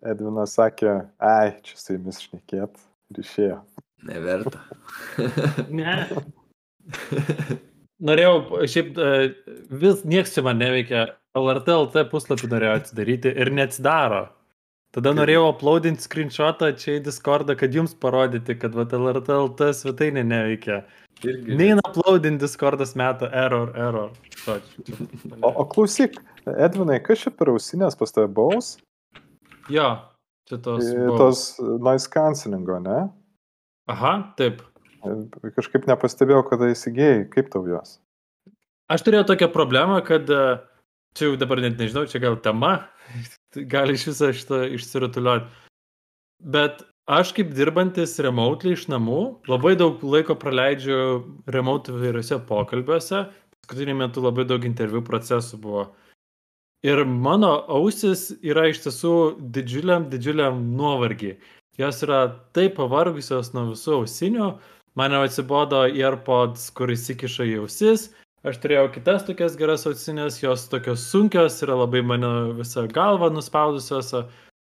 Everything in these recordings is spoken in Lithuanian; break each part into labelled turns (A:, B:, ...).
A: Edvinas sakė, ai, čia su jumis šnekėt ir išėjo.
B: Neverta.
C: Ne. Norėjau, šiaip e, vis nieks čia man neveikia. LRT LT puslapį norėjau atsidaryti ir neatsidaro. Tada norėjau uploadinti screenshotą čia į Discordą, kad jums parodyti, kad va, LRT LT svetainė neveikia.
B: Irgi.
C: Neina uploadinti Discordas meta error, error.
A: O, o klausyk, Edvinai, kas čia per ausinės pas tave baus?
C: Jo, čia tos.
A: E,
C: buvo.
A: Tos noise cancellingo, ne?
C: Aha, taip.
A: E, Kažkaip nepastebėjau, kada įsigėjai, kaip tau jos.
C: Aš turėjau tokią problemą, kad e, čia jau dabar net nežinau, čia gal tema, gali iš viso šitą išsirutuliuoti. Bet aš kaip dirbantis remotely iš namų, labai daug laiko praleidžiu remote įvairiuose pokalbiuose. Paskutiniu metu labai daug interviu procesų buvo. Ir mano ausis yra iš tiesų didžiuliam, didžiuliam nuovargį. Jos yra taip pavargusios nuo visų ausinių. Man jau atsibodo AirPods, kur įsikiša į ausis. Aš turėjau kitas tokias geras ausinės, jos tokios sunkios, yra labai mane visą galvą nuspaudusios.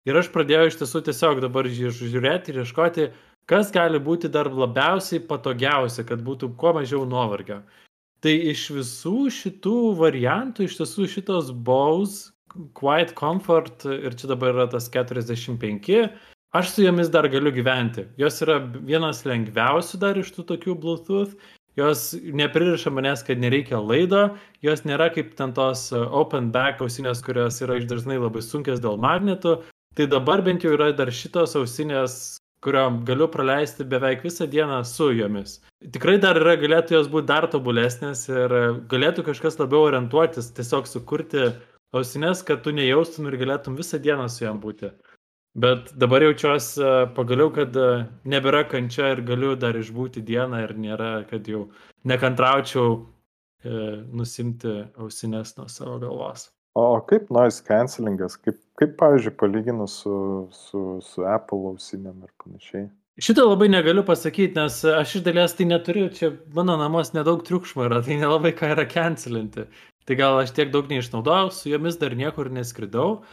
C: Ir aš pradėjau iš tiesų tiesiog dabar ži- žiūrėti ir ieškoti, kas gali būti dar labiausiai patogiausia, kad būtų kuo mažiau nuovargio. Tai iš visų šitų variantų, iš tiesų šitos Bose Quiet Comfort ir čia dabar yra tas 45, aš su jomis dar galiu gyventi. Jos yra vienas lengviausių dar iš tų tokių Bluetooth. Jos nepririša manęs, kad nereikia laido, jos nėra kaip ten tos uh, open back ausinės, kurios yra iš dažnai labai sunkios dėl magnetų. Tai dabar bent jau yra dar šitos ausinės, kuriuom galiu praleisti beveik visą dieną su jomis. Tikrai dar yra, galėtų jos būti dar tobulesnės ir galėtų kažkas labiau orientuotis, tiesiog sukurti ausinės, kad tu nejaustum ir galėtum visą dieną su jam būti. Bet dabar jaučiuosi e, pagaliau, kad e, nebėra kančia ir galiu dar išbūti dieną ir nėra, kad jau nekantraučiau e, nusimti ausinės nuo savo galvos.
A: O kaip noise cancellingas, kaip, kaip pavyzdžiui, palyginus su, su, su Apple ausinėm ir panašiai?
C: Šitą labai negaliu pasakyti, nes aš iš dalies tai neturiu, čia mano namuos nedaug triukšmo yra, tai nelabai ką yra cancelinti. Tai gal aš tiek daug neišnaudojau, su jomis dar niekur neskridau.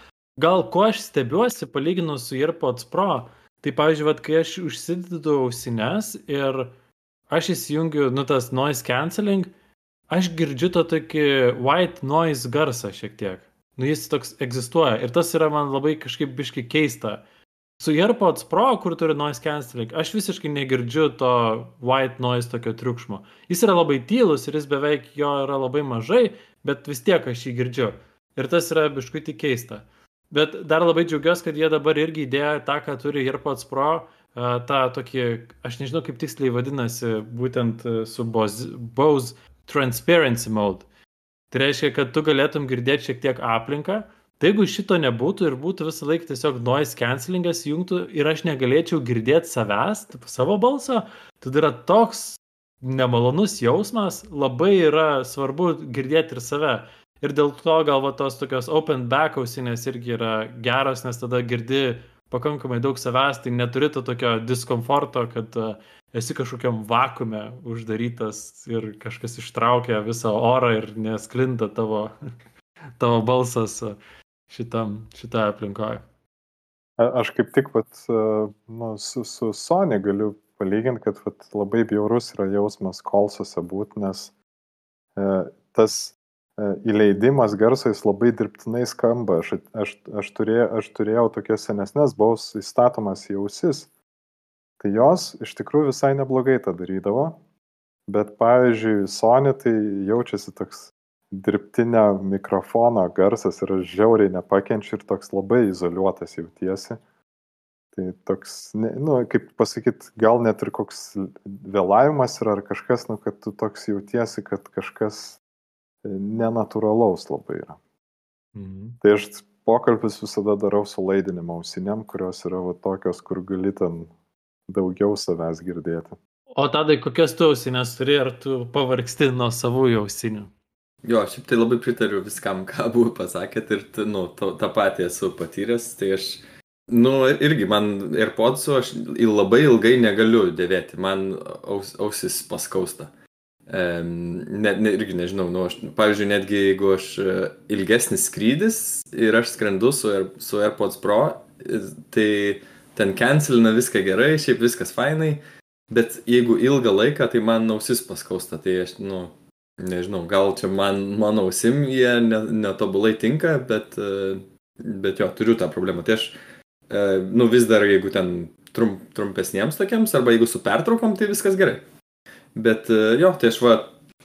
C: Gal ko aš stebiuosi palyginus su AirPods Pro, tai pavyzdžiui, vat, kai aš užsidedu ausines ir aš įsijungiu, nu tas noise cancelling, aš girdžiu tą tokį white noise garsą šiek tiek. Nu jis toks egzistuoja ir tas yra man labai kažkaip biški keista. Su AirPods Pro, kur turi noise cancelling, aš visiškai negirdžiu to white noise tokio triukšmo. Jis yra labai tylus ir jis beveik jo yra labai mažai, bet vis tiek aš jį girdžiu. Ir tas yra biškuitį keista. Bet dar labai džiaugiuosi, kad jie dabar irgi įdėjo tą, ką turi AirPods Pro, tą tokį, aš nežinau kaip tiksliai vadinasi, būtent a, su Bose Transparency Mode. Tai reiškia, kad tu galėtum girdėti šiek tiek aplinką. Tai jeigu šito nebūtų ir būtų visą laiką tiesiog noise cancellingas jungtų ir aš negalėčiau girdėti savęs, taip, savo balso, tada yra toks nemalonus jausmas, labai yra svarbu girdėti ir save. Ir dėl to gal va tos tokios open back ausinės irgi yra geros, nes tada girdi pakankamai daug savęs, tai neturi to tokio diskomforto, kad uh, esi kažkokiam vakume uždarytas ir kažkas ištraukia visą orą ir nesklinda tavo, tavo balsas uh, šitam, šitoje aplinkoje.
A: Aš kaip tik vat, e, nu, su, su Sony galiu palyginti, kad vat, labai bjaurus yra jausmas kolsuose būti, nes e, tas e, įleidimas garso jis labai dirbtinai skamba. Aš, aš, aš, turėjau, aš turėjau tokias senesnės baus įstatomas į ausis. Tai jos iš tikrųjų visai neblogai tą darydavo. Bet pavyzdžiui, Sony tai jaučiasi toks dirbtinio mikrofono garsas yra žiauriai nepakenčiu ir toks labai izoliuotas jautiesi. Tai toks, ne, nu, kaip pasakyt, gal net ir koks vėlavimas yra ar kažkas, nu, kad tu toks jautiesi, kad kažkas e, nenatūralaus labai yra.
C: Mhm.
A: Tai aš pokalbis visada darau su laidinimo ausinėm, kurios yra va, tokios, kur gali ten daugiau savęs girdėti.
C: O tadai, kokias tu ausinės turi, ar tu pavargsti nuo savųjų ausinių?
B: Jo, šiaip tai labai pritariu viskam, ką buvo pasakėt ir, nu, tą patį esu patyręs, tai aš, nu, irgi man AirPodsų aš il- labai ilgai negaliu dėvėti, man aus, ausis paskausta. Um, net, ne, irgi nežinau, nu, aš, pavyzdžiui, netgi jeigu aš e, ilgesnis skrydis ir aš skrendu su, Air, su AirPods Pro tai ten cancelina viską gerai, šiaip viskas fainai, bet jeigu ilgą laiką, tai man ausis paskausta, tai aš, nu, nežinau, gal čia man, mano ausim jie netobulai tinka, bet, bet jo, turiu tą problemą. Tai aš, nu, vis dar, jeigu ten trump, trumpesniems tokiems, arba jeigu su pertraukom, tai viskas gerai. Bet jo, tai aš va,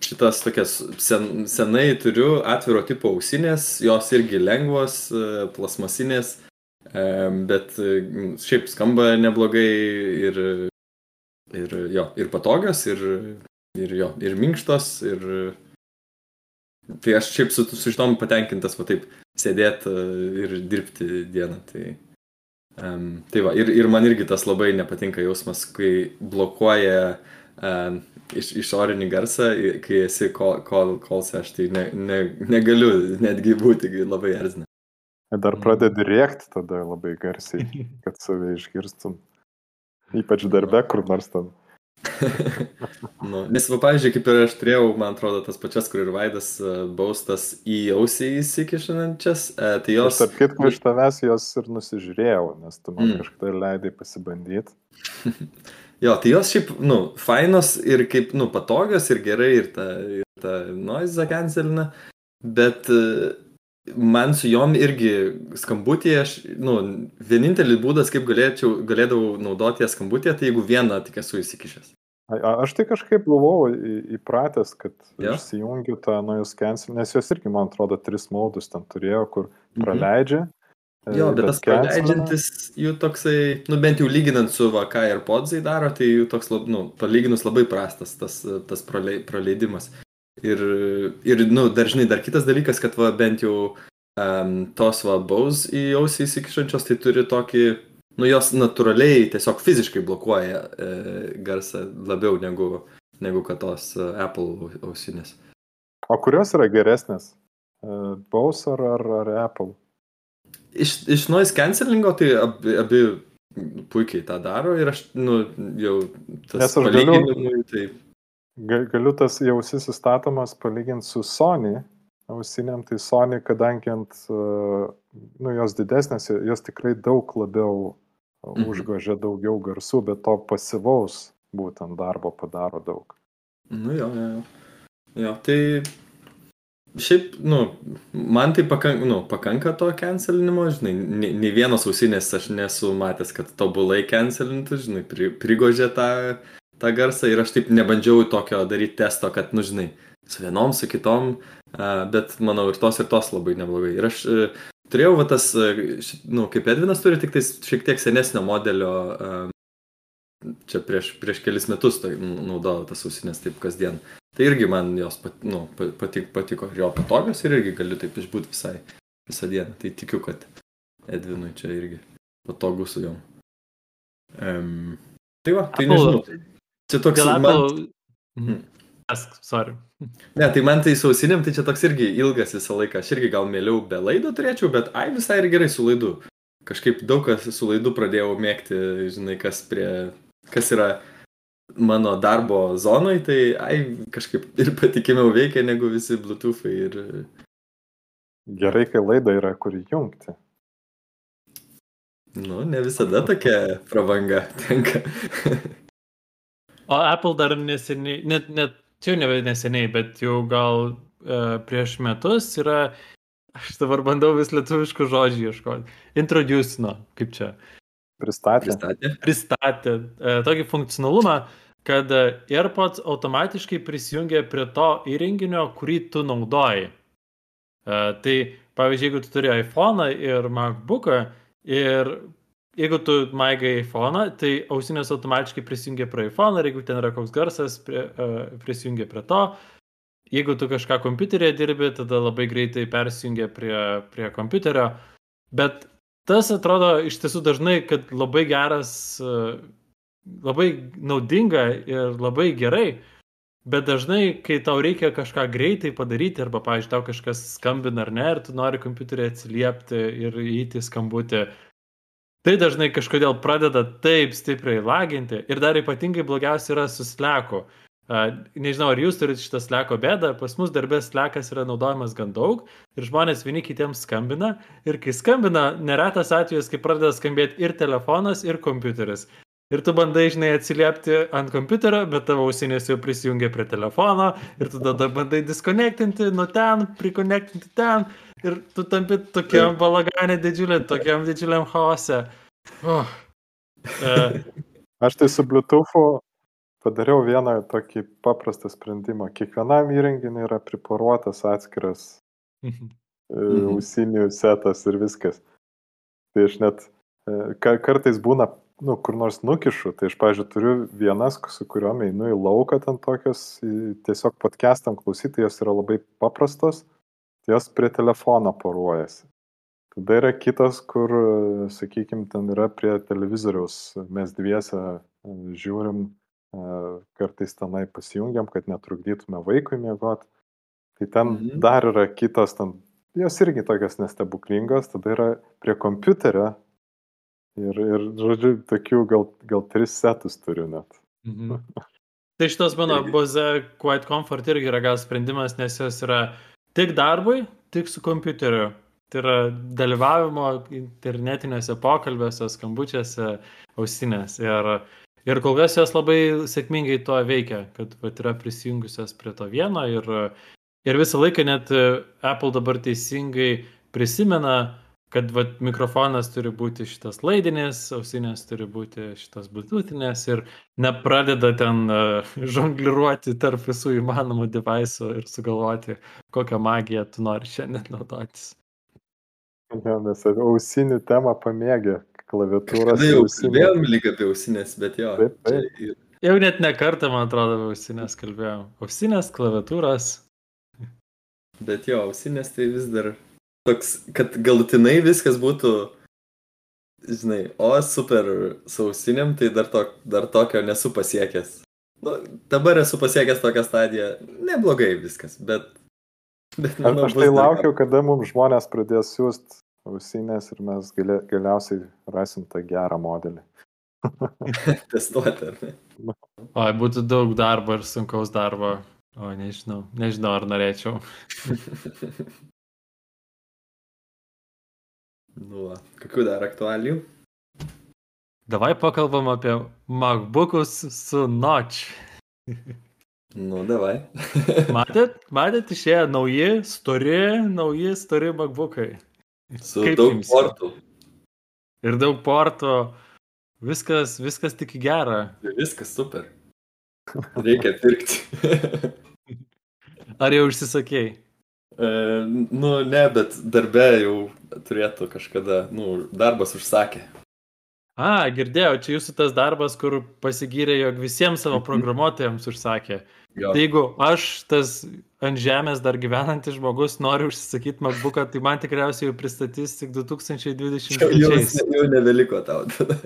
B: šitas tokias sen, senai turiu atviro tipo ausinės, jos irgi lengvos, plasmasinės Bet šiaip skamba neblogai ir, ir, jo, ir patogios, ir, ir, jo, ir minkštos, ir tai aš šiaip su, su šitom patenkintas, va taip, sėdėti ir dirbti dieną. Tai, um, tai va, ir, ir man irgi tas labai nepatinka jausmas, kai blokuoja um, iš, išorinį garsą, kai esi kolse, kol, kol aš tai ne, ne, negaliu netgi būti, labai erzina.
A: Dar pradedi rėkti tada labai garsiai, kad save išgirstum. Ypač darbe, kur nors ten.
B: nu, nes, va, pavyzdžiui, kaip ir aš turėjau, man atrodo, tas pačias, kur ir Vaidas uh, baustas į ausį įsikišančias, uh, tai jos...
A: Tarp kitko, iš tavęs jos ir nusižiūrėjau, nes tu man mm. kažkada leidai pasibandyti.
B: jo, tai jos šiaip, nu, fainos ir kaip, nu, patogios ir gerai ir ta, ir ta noise cancelina, bet uh, man su jom irgi skambutį, aš, nu, vienintelis būdas, kaip galėčiau, galėdavau naudoti ją skambutį, tai jeigu vieną tik esu įsikišęs.
A: A, aš tai kažkaip buvau įpratęs, kad ja. išsijungiu tą noise cancel, nes jos irgi, man atrodo, tris modus ten turėjo, kur mhm. praleidžia.
B: Mhm. Jo, bet, bet tas praleidžiantis jų toksai, nu bent jau lyginant su va, ką AirPodsai daro, tai jų toks, nu, palyginus labai prastas tas, tas praleidimas. Ir, ir nu, dar žinai, dar kitas dalykas, kad va, bent jau um, tos va baus į ausį įsikišančios, tai turi tokį, nu jos natūraliai tiesiog fiziškai blokuoja e, garsą labiau negu, negu kad tos uh, Apple ausinės.
A: O kurios yra geresnės? Uh, baus ar, ar, ar Apple?
B: Iš, iš noise cancelingo tai abi, abi puikiai tą daro ir aš, nu, jau tas
A: galiu, tai Galiu tas jausis įstatomas palyginti su Sony ausiniam, tai Sony, kadangi ant, nu, jos didesnės, jos tikrai daug labiau mhm. užgožia daugiau garsų, bet to pasivaus būtent darbo padaro daug.
B: Nu jo, jo, jo. Jo, tai šiaip, nu, man tai pakanka, nu, pakanka to cancelinimo, žinai, nei vienos ausinės aš nesu matęs, kad tobulai cancelintų, žinai, pri, prigožė tą tą garsą ir aš taip nebandžiau tokio daryti testo, kad, nu žinai, su vienom, su kitom, bet manau ir tos ir tos labai neblogai. Ir aš e, turėjau va tas, e, nu, kaip Edvinas turi, tik tais šiek tiek senesnio modelio, čia prieš, prieš kelis metus tai naudojau tas ausinės taip kasdien. Tai irgi man jos pat, nu, patik, patiko, jo patogios ir irgi galiu taip išbūti visai visą dieną. Tai tikiu, kad Edvinui čia irgi patogu su jom. Um, tai va, tai Apple, nežinau. Čia toks... Apple... Man...
C: Mhm. Sorry.
B: Ne, tai man tai sausinėm, tai čia toks irgi ilgas visą laiką. Aš irgi gal mėliau be laido turėčiau, bet ai visai ir gerai su laidu. Kažkaip daug kas su laidu pradėjau mėgti, žinai, kas, prie, kas yra mano darbo zonai, tai ai kažkaip ir patikimiau veikia negu visi bluetoothai. Ir...
A: Gerai, kai laida yra kur jungti.
B: Nu, ne visada tokia prabanga tenka.
C: O Apple dar neseniai, net, net čia jau ne neseniai, bet jau gal uh, prieš metus yra, aš dabar bandau vis lietuviškų žodžių ieškoti, introducino, kaip čia.
A: Pristatė.
B: Pristatė.
C: Pristatė uh, tokį funkcionalumą, kad AirPods automatiškai prisijungia prie to įrenginio, kurį tu naudoji. Uh, tai pavyzdžiui, jeigu tu turi iPhone ir MacBooką ir jeigu tu maigai iPhone, tai ausinės automatiškai prisijungia prie iPhone ir jeigu ten yra koks garsas, prie, uh, prisijungia prie to. Jeigu tu kažką kompiuterėje dirbi, tada labai greitai persijungia prie, prie kompiuterio. Bet tas atrodo iš tiesų dažnai, kad labai geras, labai naudinga ir labai gerai. Bet dažnai, kai tau reikia kažką greitai padaryti, arba, pavyzdžiui, tau kažkas skambina ar ne, ir tu nori kompiuterį atsiliepti ir įti skambutį, Tai dažnai kažkodėl pradeda taip stipriai laginti ir dar ypatingai blogiausia yra su sleku. Nežinau, ar jūs turite šitą sleko bėdą, pas mus darbės slekas yra naudojamas gan daug ir žmonės vieni kitiems skambina ir kai skambina, neretas atvejis, kai pradeda skambėti ir telefonas, ir kompiuteris. Ir tu bandai, žinai, atsiliepti ant kompiuterio, bet tavo ausinės jau prisijungia prie telefono ir tu tada bandai diskonektinti nuo ten, prikonektinti ten ir tu tampi tokiam balagane didžiuliam, tokiam didžiuliam chaose. Oh.
A: Uh. Aš tai su Bluetoothu padariau vieną tokį paprastą sprendimą. Kiekvienam įrenginiui yra priporuotas atskiras mhm. E, mhm. ausinių setas ir viskas. Tai aš net e, kartais būna, nu, kur nors nukišu, tai aš, pažiūrėjau, turiu vienas, su kuriuom einu į lauką ten tokios, tiesiog podcastam klausyti, jos yra labai paprastos, tai jos prie telefono poruojasi. Tada yra kitas, kur, sakykime, ten yra prie televizoriaus, mes dviese e, žiūrim kartais tenai pasijungiam, kad netrukdytume vaikui miegoti. Tai ten mhm. dar yra kitos, ten, jos irgi tokios nestebuklingos, tada yra prie kompiuterio ir, ir žodžiu, tokių gal, gal tris setus turiu net. Mhm.
C: Tai šitos mano Boze Quiet Comfort irgi yra gal sprendimas, nes jos yra tik darbui, tik su kompiuteriu. Tai yra dalyvavimo internetinėse pokalbėse, skambučiuose, ausinės. Ir Ir kol kas jos labai sėkmingai to veikia, kad vat, yra prisijungusios prie to vieno ir, ir visą laiką net Apple dabar teisingai prisimena, kad vat, mikrofonas turi būti šitas laidinis, ausinės turi būti šitas bluetoothinės ir nepradeda ten uh, žongliruoti tarp visų įmanomų devaisų ir sugalvoti, kokią magiją tu nori šiandien naudotis.
A: Ja, nes ausinių temą pamėgė klaviatūros.
B: Tai jau kalbėjom lyg apie ausinės, bet jo. Taip, taip.
C: Čia... Jau net ne kartą, man atrodo, ausinės kalbėjom. Ausinės, klaviatūros.
B: Bet jo, ausinės tai vis dar toks, kad galutinai viskas būtų, žinai, o super su ausinėm, tai dar, to, dar tokio nesu pasiekęs. Nu, dabar esu pasiekęs tokią stadiją, neblogai viskas, bet...
A: bet manau, aš tai laukiu, kada mums žmonės pradės siūsti ausinės ir mes galia, galiausiai rasim tą gerą modelį.
B: Testuoti, ar ne?
C: O, būtų daug darbo ir sunkaus darbo. O, nežinau, nežinau, ar norėčiau.
B: nu, va. kokių dar aktualijų?
C: Davai pakalbam apie MacBookus su Notch.
B: nu, davai.
C: matėt, matėt, išėjo nauji, stori, nauji, stori MacBookai.
B: Su Kaip daug jums? portų.
C: Ir daug portų. Viskas, viskas tik į gerą.
B: Viskas super. Reikia pirkti.
C: Ar jau užsisakėjai?
B: E, nu, ne, bet darbe jau turėtų kažkada, nu, darbas užsakė.
C: A, girdėjau, čia jūsų tas darbas, kur pasigyrė, jog visiems savo mhm. programuotojams užsakė. Jo. Tai jeigu aš, tas ant žemės dar gyvenantis žmogus, noriu užsisakyti MacBooką, tai man tikriausiai jau pristatys tik 2020.
B: Jau, jau nebeliko tau tada.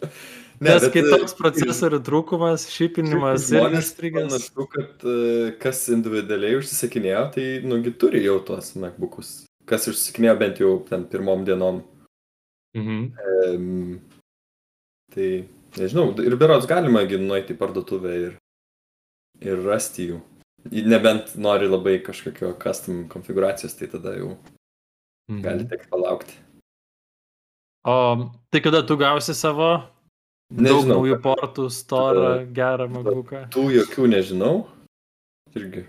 C: Ne, Nes kai toks procesorių trūkumas, šipinimas ir įstrigęs.
B: Panašu, kad e, kas individualiai užsisakinėjo, tai nugi turi jau tuos MacBookus. Kas užsisakinėjo bent jau ten pirmom dienom. Mhm. Um, tai nežinau, ir berots galima nueiti į parduotuvę ir ir rasti jų. Nebent nori labai kažkokio custom konfiguracijos, tai tada jau mhm. gali tik palaukti.
C: O tai kada tu gausi savo nežinau, daug naujų portų, storą, gerą MacBooką?
B: Tų jokių nežinau. Irgi.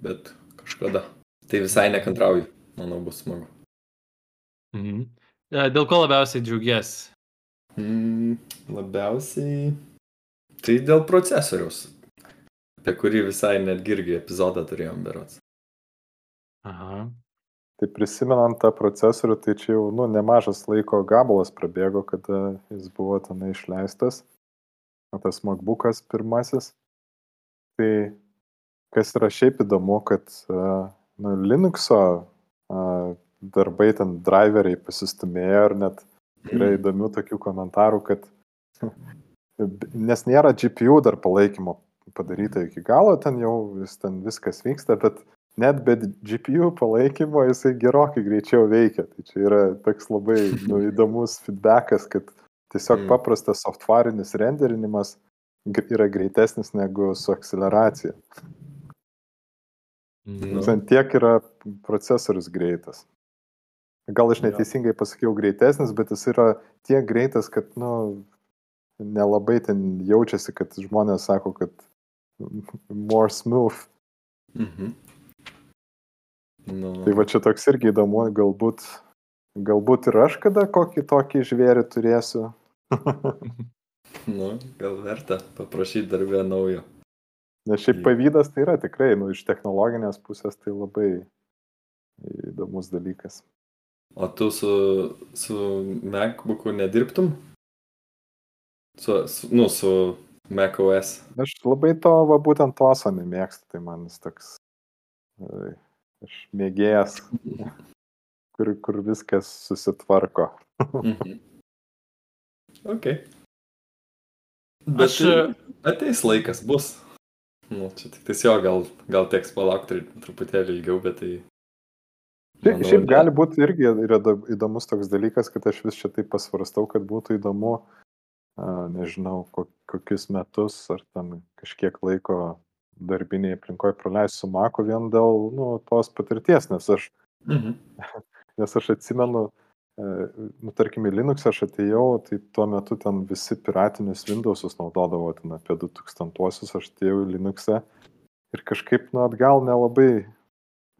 B: Bet kažkada. Tai visai nekantrauju. Manau, bus smagu.
C: Mhm. E, dėl ko labiausiai džiaugiesi?
B: Mm, labiausiai. Tai dėl procesoriaus apie kurį visai netgi irgi epizodą turėjom berots.
A: Aha. Tai prisimenant tą procesorių, tai čia jau nu, nemažas laiko gabalas prabėgo, kada jis buvo tenai išleistas, o tas MacBookas pirmasis. Tai kas yra šiaip įdomu, kad nu, Linuxo darbai ten driveriai pasistumėjo ir net yra mhm. įdomių tokių komentarų, kad nes nėra GPU dar palaikymo padaryta iki galo, ten jau vis, ten viskas vyksta, bet net be GPU palaikymo jisai gerokai greičiau veikia. Tai čia yra toks labai nu, įdomus feedbackas, kad tiesiog mm. paprastas softwarinis renderinimas yra greitesnis negu su akceleracija.
B: Nu.
A: Ten tiek yra procesorius greitas. Gal aš neteisingai pasakiau greitesnis, bet jis yra tiek greitas, kad, nu, nelabai ten jaučiasi, kad žmonės sako, kad more smooth.
B: Mhm. Nu,
A: Tai va čia toks irgi įdomu, galbūt, galbūt ir aš kada kokį tokį žvėrį turėsiu.
B: nu, gal verta paprašyti darbę naujo.
A: Nes šiaip pavydas tai yra tikrai, nu, iš technologinės pusės tai labai įdomus dalykas.
B: O tu su, su MacBooku nedirbtum? Su, su, nu, su macOS.
A: Aš labai to, va, būtent to sonį mėgstu, tai man jis toks, ai, aš mėgėjas, kur, kur viskas susitvarko.
B: Mhm. Ok. Bet
C: Aš,
B: tai ateis laikas, bus. Nu, čia tik tiesiog gal, gal teks palaukti truputėlį ilgiau, bet tai... Manau,
A: šiaip
B: ne.
A: gali būti irgi yra įdomus toks dalykas, kad aš vis čia taip pasvarstau, kad būtų įdomu, a, nežinau, ko- kokius metus ar ten kažkiek laiko darbiniai aplinkoje praleisti su Maku vien dėl nu, tos patirties, nes aš,
B: Mhm.
A: nes aš atsimenu, e, nu, tarkim, į Linux aš atėjau, tai tuo metu ten visi piratinius Windowsus naudodavo, ten apie 2000-uosius aš atėjau į Linuxą ir kažkaip, nu, atgal nelabai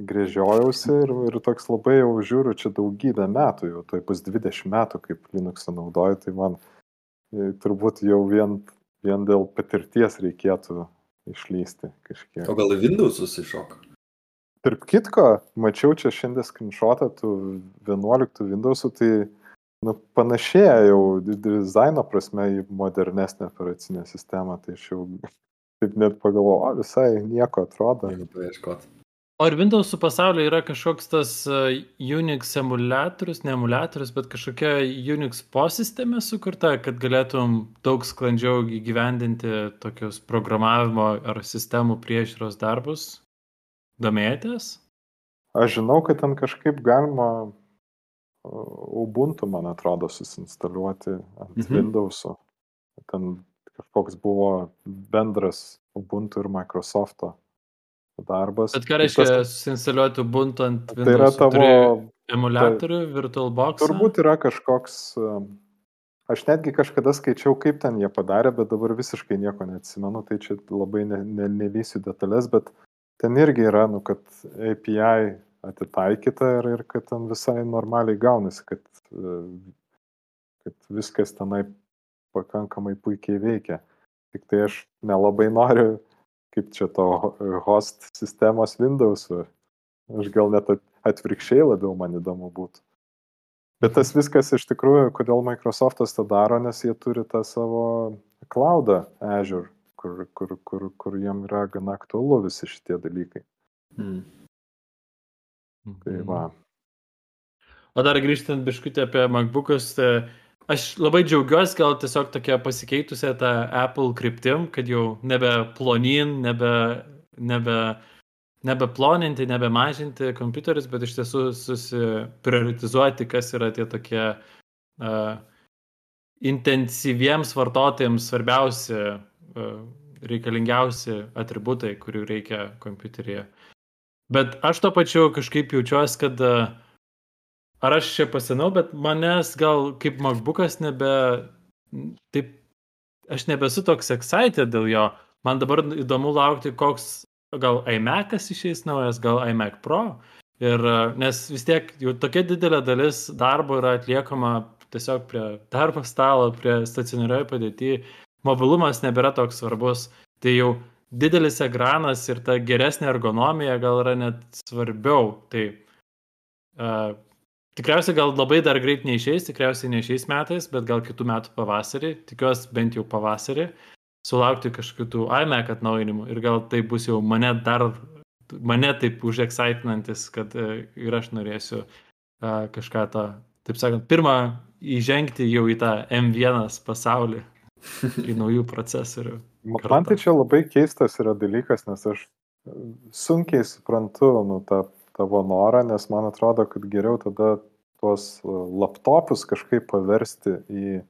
A: grėžiojausi ir, ir toks labai jau žiūriu, čia daugybę metų, jau tai bus 20 metų, kaip Linuxą naudoju, tai man e, turbūt jau vien, vien dėl patirties reikėtų išlysti kažkiek.
B: O gal Windows susišok?
A: Tarp kitko, mačiau čia šiandien skrinšotą tų 11 Windowsų, tai nu, panašėja jau di- dizaino prasme į modernesnę operacinę sistemą, tai aš jau taip net pagalvojau, visai nieko atrodo.
B: Jeigu paieškot.
C: O ir Windowsų pasaulyje yra kažkoks tas uh, Unix emulatorius, ne emulatorius, bet kažkokia Unix posistemė sukurta, kad galėtum daug sklandžiau įgyvendinti tokius programavimo ar sistemų priežiūros darbus. Domėjotės?
A: Aš žinau, kad ten kažkaip galima uh, Ubuntu, man atrodo, susinstaliuoti ant
B: mhm.
A: Windows'o. Ten kažkoks buvo bendras Ubuntu ir Microsoft'o darbas.
C: Bet ką
A: Tai
C: reiškia
A: tas-
C: susinstaliuoti Ubuntu ant
A: Tai yra
C: Windows?
A: tavo
C: emulatorių, VirtualBox?
A: Turbūt yra kažkoks, um, aš netgi kažkada skaičiau, kaip ten jie padarė, bet dabar visiškai nieko neatsimenu, tai čia labai ne, ne, nelysiu detalės, bet ten irgi yra, nu, kad API atitaikyta ir, ir kad ten visai normaliai gaunasi, kad, e, kad viskas tenai pakankamai puikiai veikia. Tik tai aš nelabai noriu, kaip čia to host sistemos Windows'ų. Aš gal net at- atvirkščiai labiau man įdomu būtų. Bet tas viskas iš tikrųjų, kodėl Microsoftas tą daro, nes jie turi tą savo cloudą Azure, kur, kur, kur, kur jiem yra gana aktualu visi šitie dalykai.
B: Hmm.
A: Tai
C: Mhm.
A: va.
C: O dar grįžtant biškutį apie MacBookus, tai aš labai džiaugiuosi gal tiesiog tokia pasikeitusią tą Apple kryptim, kad jau nebe plonin, nebe, nebe, nebe ploninti, nebe mažinti kompiuterius, bet iš tiesų susiprioritizuoti, kas yra tie tokie uh, intensyviems vartotojams svarbiausi, uh, reikalingiausi atributai, kurių reikia kompiuteryje. Bet aš to pačiu kažkaip jaučiuosi, kad uh, ar aš čia pasenau, bet manęs gal kaip MacBookas nebe, taip, aš nebesu toks excited dėl jo. Man dabar įdomu laukti, koks gal iMac'as išeis naujas, gal iMac Pro. Ir nes vis tiek jau tokia didelė dalis darbo yra atliekama tiesiog prie darbo stalo, prie stacionarioje padėtyje. Mobilumas nebėra toks svarbus. Tai jau didelis ekranas ir ta geresnė ergonomija gal yra net svarbiau. Tai uh, tikriausiai gal labai dar greit neišeis, tikriausiai ne šiais metais, bet gal kitų metų pavasarį, tikiuosi bent jau pavasarį, sulaukti kažkokių iMac atnaujinimų ir gal tai bus jau mane dar, mane taip užexcitinantis, kad uh, ir aš norėsiu uh, kažką tą, taip sakant, pirmą įžengti jau į tą M1 pasaulį, į naujų procesorių.
A: Ma- Man tai čia labai keistas yra dalykas, nes aš e, sunkiai suprantu nu, tą tavo norą, nes man atrodo, kad geriau tada tuos e, laptopus kažkaip paversti į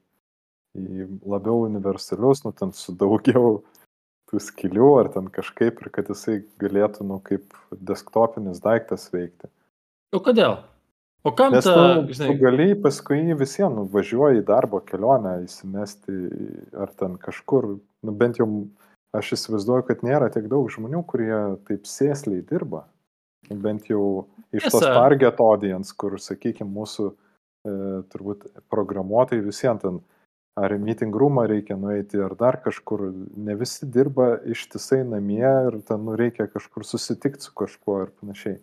A: į labiau universalius, nu ten su daugiau tų skilių ar ten kažkaip ir kad jisai galėtų, nu, kaip desktopinis daiktas veikti.
C: O kodėl? O kam
A: Nes
C: ta,
A: tu,
C: žinai,
A: tu gali paskui visiems, nu, važiuoji į darbo kelionę, įsimesti ar ten kažkur, nu, bent jau aš įsivaizduoju, kad nėra tiek daug žmonių, kurie taip sėsliai dirba. Bent jau iš tos
C: Tiesa.
A: target audience, kur, sakykime, mūsų e, turbūt programuotojai visiems ten ar į meeting roomą reikia nueiti, ar dar kažkur. Ne visi dirba ištisai namie ir ten nu, reikia kažkur susitikti su kažkuo ir panašiai.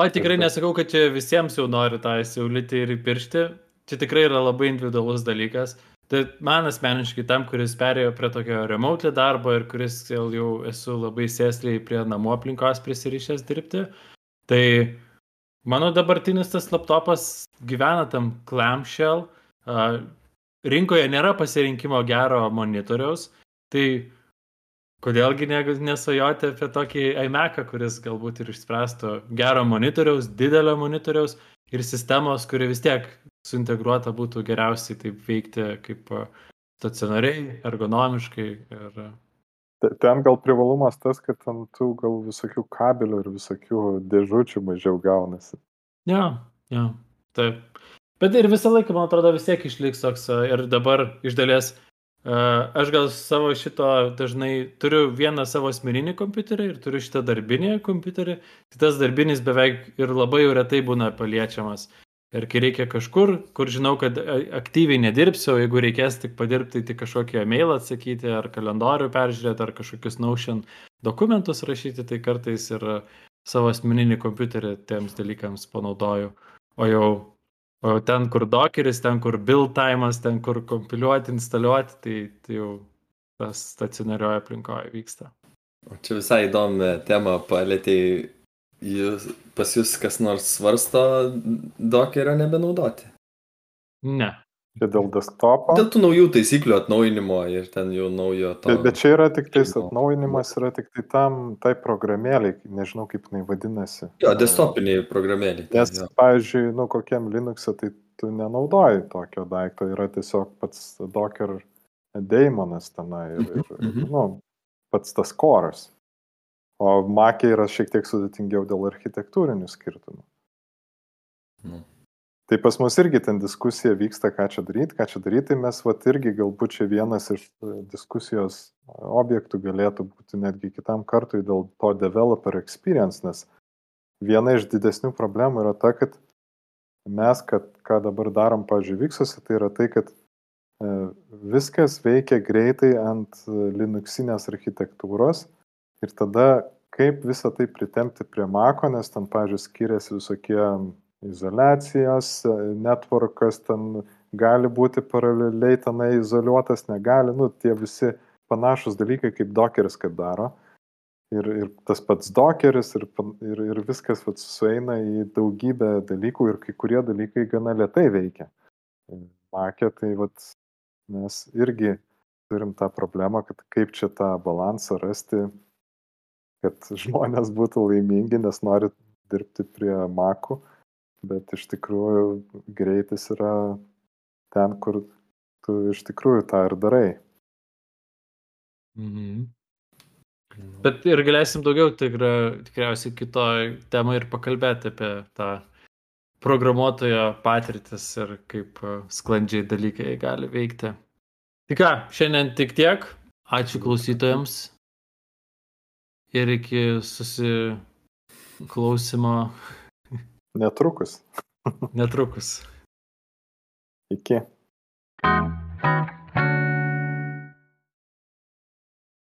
C: O tikrai nesakau, kad čia visiems jau nori tą įsiūlyti ir įpiršti. Čia tikrai yra labai individualus dalykas. Tai man asmeniškai tam, kuris perėjo prie tokio remote darbo ir kuris jau, jau esu labai sėsliai prie namų aplinkos prisirišęs dirbti, tai mano dabartinis tas laptopas gyvena tam clamshell. Rinkoje nėra pasirinkimo gero monitoriaus, tai kodėlgi ne, nesvajoti apie tokį iMac, kuris galbūt ir išspręstų gero monitoriaus, didelio monitoriaus ir sistemos, kuri vis tiek suintegruota būtų geriausiai taip veikti kaip a, stacionariai, ergonomiškai. Ir...
A: Te- Ten gal privalumas tas, kad ten tų gal visokių kabelių ir visokių dėžučių mažiau gaunasi.
C: Ja, ja, taip. Bet ir visą laiką, man atrodo, vis tiek išliks toks a, ir dabar iš dalies aš gal savo šito dažnai turiu vieną savo asmeninį kompiuterį ir turiu šitą darbinį kompiuterį. Tai tas darbinis beveik ir labai jau retai būna paliečiamas. Ir kai reikia kažkur, kur žinau, kad a, aktyviai nedirbsiu, jeigu reikės tik padirbti, tik kažkokį e-mailą atsakyti, ar kalendorių peržiūrėti, ar kažkokius Notion dokumentus rašyti, tai kartais ir savo asmeninį kompiuterį tiems dalykams panaudoju. O jau, o jau ten, kur dokeris, ten, kur build time'as, ten, kur kompiliuoti, instaliuoti, tai, tai jau tas stacionarioje aplinkoje vyksta.
B: O čia visai įdomi tema palėtėjai. Jūs, pas jūs kas nors svarsto dokerio nebenaudoti.
C: Ne.
A: Čia dėl desktopo.
B: Dėl tų naujų taisyklių atnaujinimo ir ten jau naujo to.
A: Bet, bet čia yra tik tais atnaujinimas, yra tik tai tam, tai programėliai, nežinau kaip jinai vadinasi.
B: Jo, desktopiniai programėliai.
A: Nes,
B: jo.
A: pavyzdžiui, nu, kokiam Linux'e tai tu nenaudoji tokio daikto, yra tiesiog pats Docker daimonas tenai ir, ir, ir
B: Mhm.
A: nu, pats tas koras. O Mac'e yra šiek tiek sudėtingiau dėl architektūrinių skirtumų.
B: Nu.
A: Tai pas mus irgi ten diskusija vyksta, ką čia daryti, ką čia daryti, tai mes vat irgi galbūt čia vienas iš e, diskusijos objektų galėtų būti netgi kitam kartui dėl to developer experience, nes viena iš didesnių problemų yra ta, kad mes, kad, ką dabar darom, pažiūrėjau, Viksuose, tai yra tai, kad e, viskas veikia greitai ant e, Linuxinės architektūros ir tada kaip visą tai pritempti prie Mako, nes ten, pažiūrėjau, skiriasi visokie izolacijos, e, networkas ten gali būti paraleliai tenai izoliuotas, negali, nu, tie visi panašus dalykai, kaip dokeris, kad daro. Ir, ir tas pats dokeris ir, ir, ir viskas vat, sueina į daugybę dalykų ir kai kurie dalykai gana lietai veikia. Makė, tai vat, mes irgi turim tą problemą, kad kaip čia tą balansą rasti, kad žmonės būtų laimingi, nes nori dirbti prie makų, bet iš tikrųjų greitis yra ten, kur tu iš tikrųjų tą ir darai.
C: Mhm. Bet ir galėsim daugiau tikra, tikriausiai kitoj temai ir pakalbėti apie tą programuotojo patirtis ir kaip e, sklandžiai dalykai gali veikti. Tai ką, šiandien tik tiek. Ačiū klausytojams. Ir iki susiklausimo
A: Netrukus.
C: netrukus.
A: Iki.